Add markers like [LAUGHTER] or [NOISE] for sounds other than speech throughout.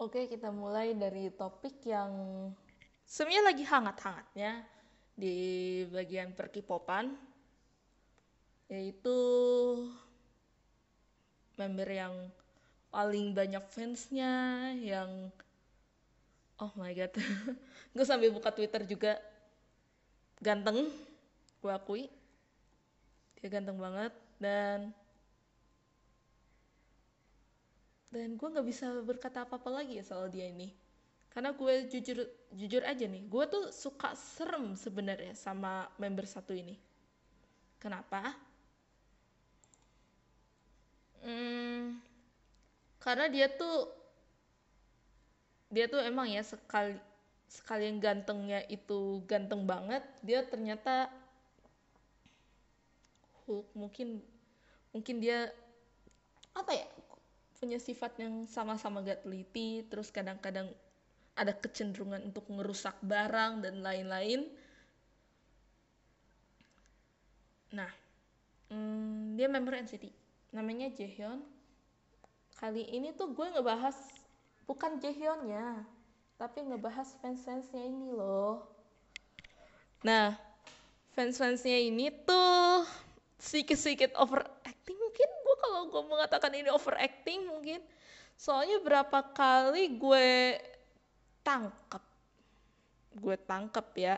Oke, kita mulai dari topik yang sebenarnya lagi hangat-hangatnya di bagian perkipopan, yaitu member yang paling banyak fansnya, yang oh my god, [LAUGHS] gue sambil buka Twitter juga. Ganteng, gue akui, dia ganteng banget dan dan gue nggak bisa berkata apa-apa lagi ya soal dia ini. Karena gue jujur jujur aja nih gue tuh suka serem sebenarnya sama member satu ini. Kenapa? Hmm, karena dia tuh dia tuh emang ya sekali sekali yang gantengnya itu ganteng banget dia ternyata Hulk mungkin mungkin dia apa ya punya sifat yang sama-sama gak teliti terus kadang-kadang ada kecenderungan untuk ngerusak barang dan lain-lain. Nah hmm, dia member NCT namanya Jaehyun. Kali ini tuh gue ngebahas bukan Jaehyunnya tapi ngebahas fans-fansnya ini loh. Nah fans-fansnya ini tuh sedikit-sedikit overacting mungkin gue kalau gue mengatakan ini overacting mungkin. Soalnya berapa kali gue tangkap gue tangkap ya.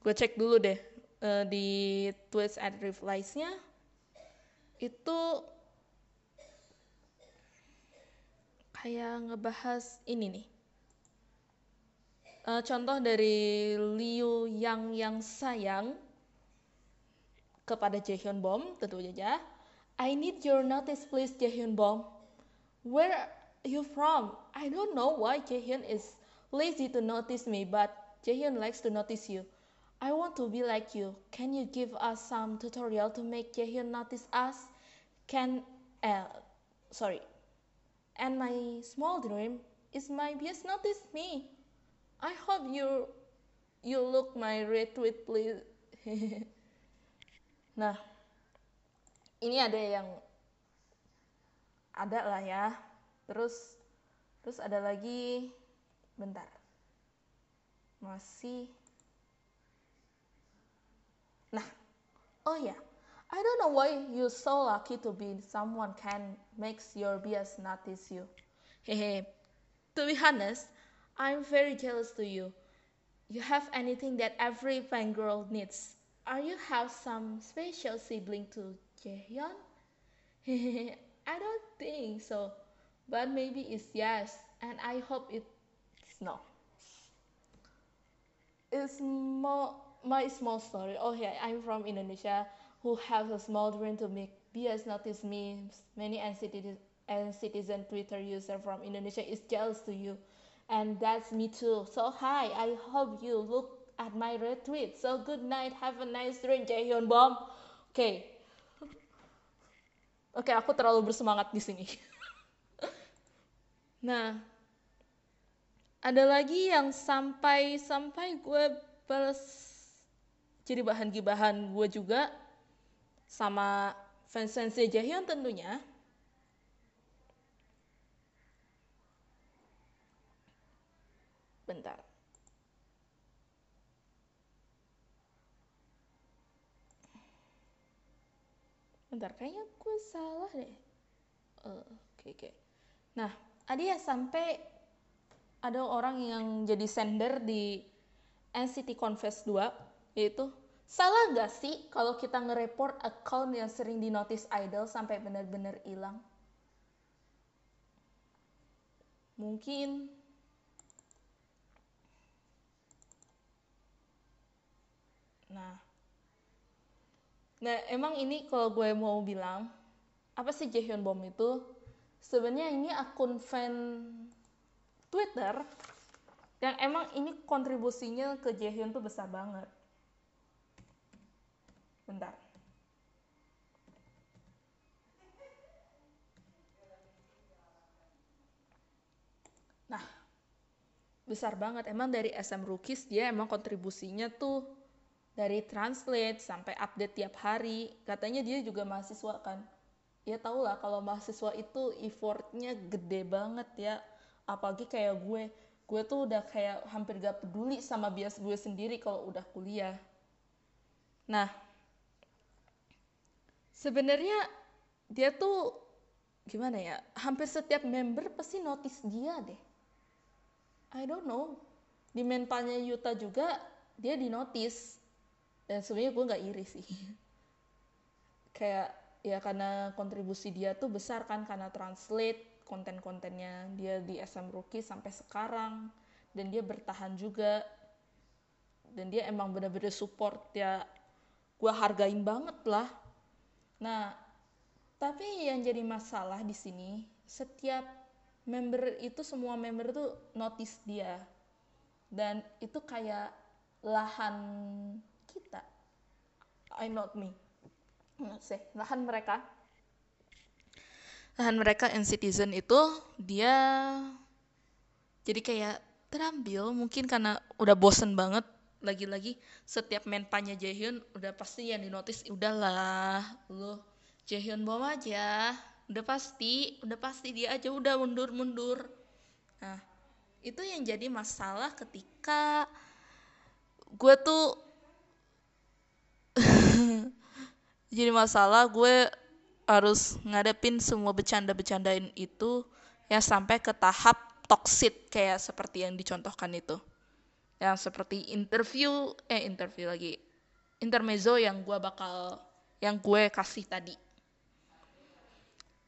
Gue cek dulu deh uh, di tweets and replies-nya itu kayak ngebahas ini nih. Uh, contoh dari Liu Yang yang sayang kepada Jaehyun Bom tentu saja. I need your notice please Jaehyun Bom. Where are you from? I don't know why Jaehyun is lazy to notice me but Jaehyun likes to notice you. I want to be like you. Can you give us some tutorial to make Jaehyun notice us? Can uh, sorry. And my small dream is my bias notice me. I hope you you look my retweet please. [LAUGHS] Nah, ini ada yang ada lah ya. Terus terus ada lagi bentar. Masih Nah, oh ya. Yeah. I don't know why you so lucky to be someone can makes your bias notice you. Hehe. to be honest, I'm very jealous to you. You have anything that every fangirl needs. Are you have some special sibling to Jaehyun? [LAUGHS] I don't think so, but maybe it's yes, and I hope it's no. It's more my small story. Oh yeah, I'm from Indonesia, who have a small dream to make BS notice me. Many NCT and citizen Twitter user from Indonesia is jealous to you, and that's me too. So hi, I hope you look at my retweet. So good night, have a nice dream, Jaehyun Bom. Oke. Okay. Oke, okay, aku terlalu bersemangat di sini. [LAUGHS] nah, ada lagi yang sampai sampai gue balas jadi bahan gibahan gue juga sama fans fans Jaehyun tentunya. Bentar. Bentar kayaknya gue salah deh uh, oke okay, oke okay. nah ada ya sampai ada orang yang jadi sender di NCT Confess 2 yaitu salah gak sih kalau kita nge-report account yang sering di notice idol sampai benar-benar hilang mungkin nah Nah, emang ini kalau gue mau bilang, apa sih Jaehyun Bom itu? Sebenarnya ini akun fan Twitter yang emang ini kontribusinya ke Jaehyun tuh besar banget. Bentar. Nah, besar banget. Emang dari SM Rookies dia emang kontribusinya tuh dari translate sampai update tiap hari. Katanya dia juga mahasiswa kan? Ya tau lah kalau mahasiswa itu effortnya gede banget ya. Apalagi kayak gue. Gue tuh udah kayak hampir gak peduli sama bias gue sendiri kalau udah kuliah. Nah sebenarnya dia tuh gimana ya? Hampir setiap member pasti notice dia deh. I don't know. Di mentalnya Yuta juga dia di notice dan sebenarnya gue nggak iri sih. [LAUGHS] Kayak ya karena kontribusi dia tuh besar kan karena translate konten-kontennya dia di SM Rookie sampai sekarang. Dan dia bertahan juga. Dan dia emang bener-bener support ya gue hargain banget lah. Nah tapi yang jadi masalah di sini setiap member itu semua member tuh notice dia. Dan itu kayak lahan kita. I not me. Sih lahan mereka. Lahan mereka and citizen itu dia jadi kayak terambil mungkin karena udah bosen banget. Lagi-lagi setiap menpanya Jaehyun udah pasti yang dinotis udahlah lu Jaehyun bom aja. Udah pasti udah pasti dia aja udah mundur-mundur. Nah itu yang jadi masalah ketika gue tuh [LAUGHS] jadi masalah gue harus ngadepin semua bercanda-bercandain itu ya sampai ke tahap toksit kayak seperti yang dicontohkan itu. Yang seperti interview eh interview lagi. Intermezzo yang gue bakal yang gue kasih tadi.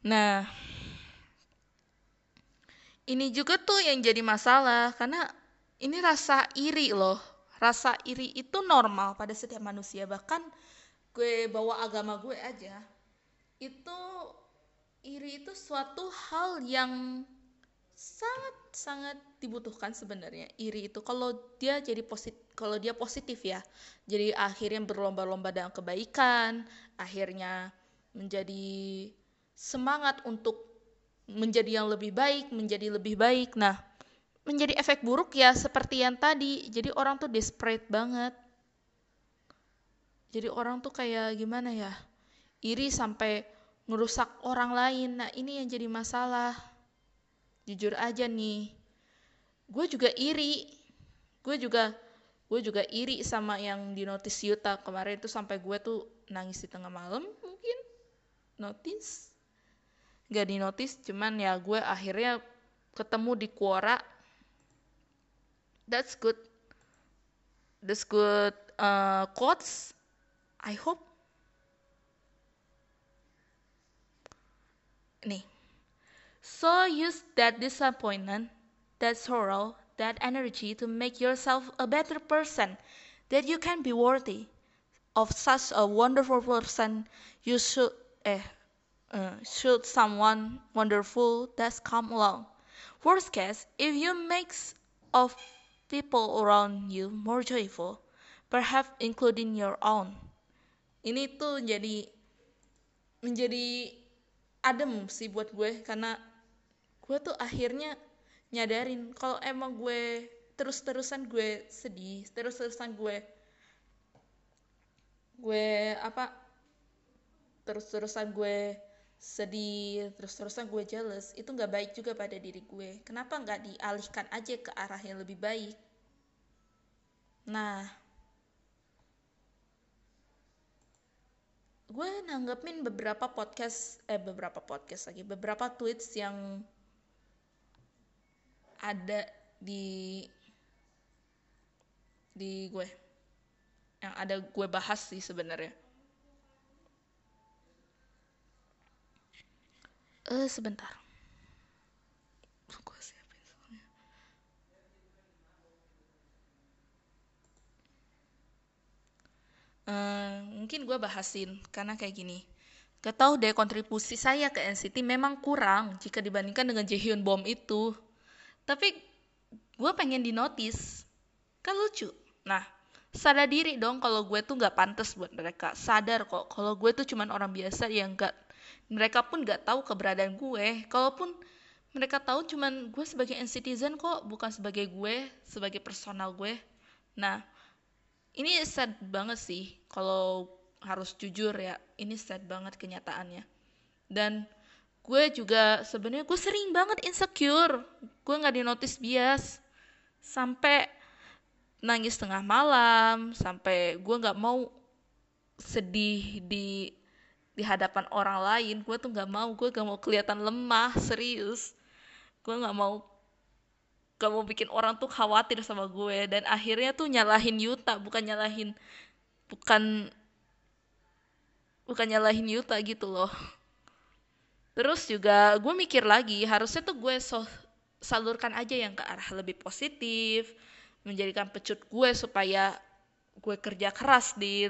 Nah ini juga tuh yang jadi masalah karena ini rasa iri loh rasa iri itu normal pada setiap manusia. Bahkan gue bawa agama gue aja itu iri itu suatu hal yang sangat sangat dibutuhkan sebenarnya iri itu. Kalau dia jadi positif kalau dia positif ya jadi akhirnya berlomba-lomba dalam kebaikan akhirnya menjadi semangat untuk menjadi yang lebih baik menjadi lebih baik. Nah menjadi efek buruk ya seperti yang tadi. Jadi orang tuh desperate banget. Jadi orang tuh kayak gimana ya? Iri sampai ngerusak orang lain. Nah ini yang jadi masalah. Jujur aja nih gue juga iri. Gue juga gue juga iri sama yang di notice Yuta kemarin itu sampai gue tuh nangis di tengah malam mungkin. Notice gak di notice cuman ya gue akhirnya ketemu di Quora that's good. That's good uh, quotes. I hope. Nih so use that disappointment that sorrow that energy to make yourself a better person that you can be worthy of such a wonderful person. You should eh, uh, should someone wonderful that's come along. Worst case if you make of people around you more joyful perhaps including your own. Ini tuh jadi menjadi adem sih buat gue karena gue tuh akhirnya nyadarin kalau emang gue terus-terusan gue sedih terus-terusan gue gue apa terus-terusan gue sedih terus-terusan gue jealous itu nggak baik juga pada diri gue. Kenapa nggak dialihkan aja ke arah yang lebih baik? Nah gue nanggepin beberapa podcast eh beberapa podcast lagi beberapa tweets yang ada di di gue yang ada gue bahas sih sebenarnya eh sebentar. Uh, mungkin gue bahasin karena kayak gini. Gak deh kontribusi saya ke NCT memang kurang jika dibandingkan dengan Jaehyun Bom itu. Tapi gue pengen di notice kan lucu. Nah sadar diri dong kalau gue tuh gak pantas buat mereka. Sadar kok kalau gue tuh cuman orang biasa yang gak mereka pun gak tahu keberadaan gue. Kalaupun mereka tahu cuman gue sebagai citizen kok bukan sebagai gue sebagai personal gue. Nah ini sad banget sih kalau harus jujur ya. Ini sad banget kenyataannya. Dan gue juga sebenarnya gue sering banget insecure. Gue nggak di notice bias. Sampai nangis tengah malam sampai gue nggak mau sedih di di hadapan orang lain gue tuh nggak mau gue gak mau kelihatan lemah serius. Gue nggak mau gak mau bikin orang tuh khawatir sama gue. Dan akhirnya tuh nyalahin Yuta bukan nyalahin bukan bukan nyalahin Yuta gitu loh. Terus juga gue mikir lagi harusnya tuh gue so salurkan aja yang ke arah lebih positif menjadikan pecut gue supaya gue kerja keras di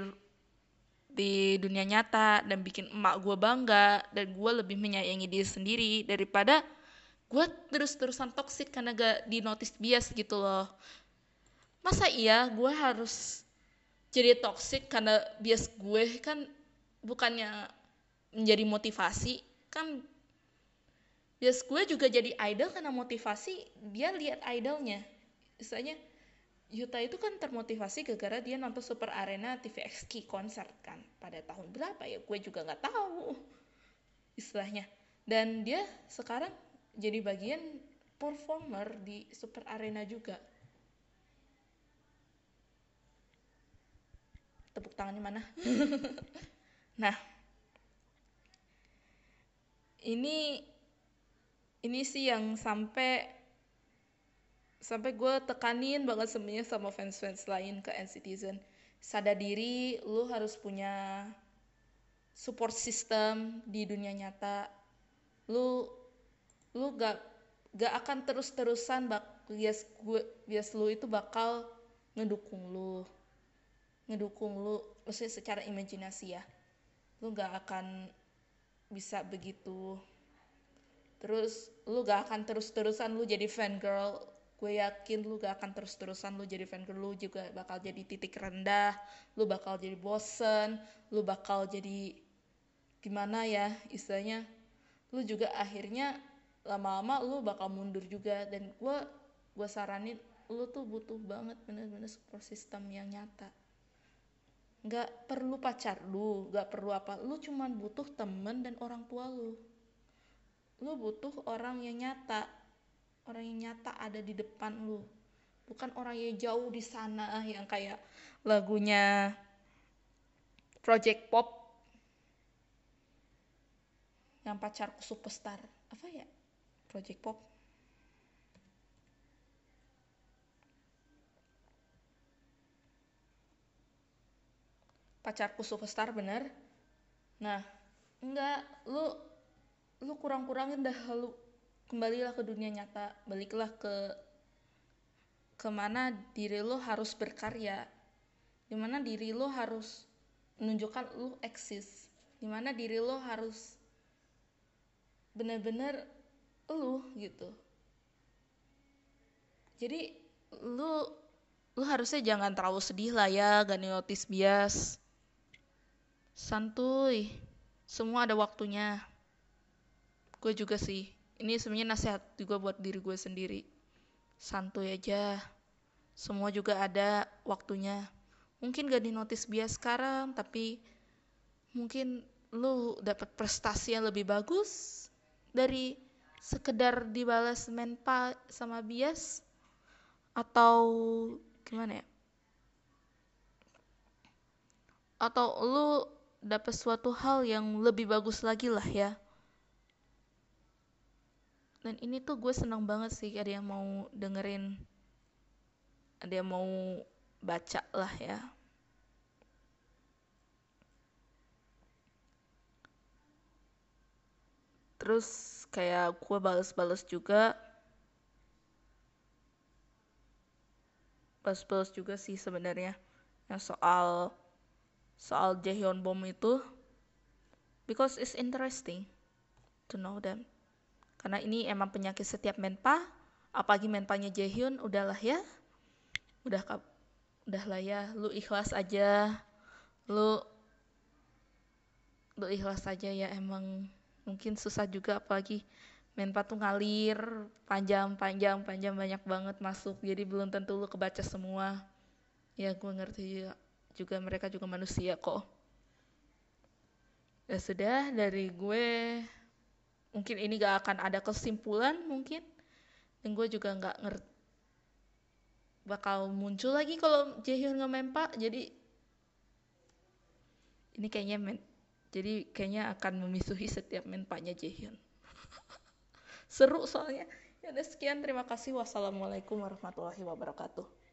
di dunia nyata dan bikin emak gue bangga dan gue lebih menyayangi diri sendiri daripada gue terus-terusan toksik karena gak di notice bias gitu loh. Masa iya gue harus jadi toksik karena bias gue? Kan bukannya menjadi motivasi kan bias gue juga jadi idol karena motivasi dia lihat idolnya. Misalnya Yuta itu kan termotivasi gara-gara dia nonton Super Arena TVXQ konser kan pada tahun berapa ya? Gue juga nggak tahu istilahnya. Dan dia sekarang jadi bagian performer di Super Arena juga. Tepuk tangannya mana? [LAUGHS] Nah ini ini sih yang sampai sampai gue tekanin banget sebenarnya sama fans-fans lain ke N-Citizen sadar diri lu harus punya support system di dunia nyata. Lu lu gak gak akan terus-terusan bak bias gue bias lu itu bakal ngedukung lu. Ngedukung lu maksudnya secara imajinasi ya. Lu gak akan bisa begitu. Terus lu gak akan terus-terusan lu jadi fan girl gue yakin lu gak akan terus-terusan lu jadi fan lu juga bakal jadi titik rendah lu bakal jadi bosen lu bakal jadi gimana ya istilahnya lu juga akhirnya lama-lama lu bakal mundur juga. Dan gue gue saranin lu tuh butuh banget bener-bener support system yang nyata. Nggak perlu pacar lu nggak perlu apa lu cuman butuh temen dan orang tua lu. Lu butuh orang yang nyata orang yang nyata ada di depan lu. Bukan orang yang jauh di sana yang kayak lagunya Project Pop. Yang pacarku superstar. Apa ya? Project Pop. Pacarku superstar bener nah enggak. Lu lu kurang-kurangin dah lu kembalilah ke dunia nyata baliklah ke ke mana diri lo harus berkarya di mana diri lo harus menunjukkan lo eksis di mana diri lo harus benar-benar lo gitu. Jadi lo lo harusnya jangan terlalu sedih lah ya gak notice bias. Santuy semua ada waktunya. Gue juga sih ini sebenarnya nasihat juga buat diri gue sendiri. Santuy aja. Semua juga ada waktunya. Mungkin gak di notice bias sekarang tapi mungkin lu dapat prestasi yang lebih bagus dari sekedar dibalas menpa sama bias? Atau gimana ya? Atau lu dapat suatu hal yang lebih bagus lagi lah ya dan ini tuh gue senang banget sih ada yang mau dengerin ada yang mau baca lah ya. Terus kayak gue bales-bales juga. Bales-bales juga sih sebenarnya yang soal soal Jaehyun Bom itu. Because it's interesting to know them karena ini emang penyakit setiap menpa apalagi menpanya Jaehyun udahlah ya. Udah udahlah ya lu ikhlas aja. Lu lu ikhlas aja ya emang mungkin susah juga apalagi menpa tuh ngalir panjang panjang panjang banyak banget masuk jadi belum tentu lu kebaca semua. Ya gue ngerti juga, juga mereka juga manusia kok. Ya sudah dari gue mungkin ini gak akan ada kesimpulan mungkin. Dan gue juga nggak ngerti bakal muncul lagi kalau Jaehyun ngemempa jadi ini kayaknya men jadi kayaknya akan memisuhi setiap menpanya Jaehyun [LAUGHS] seru soalnya. Ya udah sekian. Terima kasih. Wassalamualaikum warahmatullahi wabarakatuh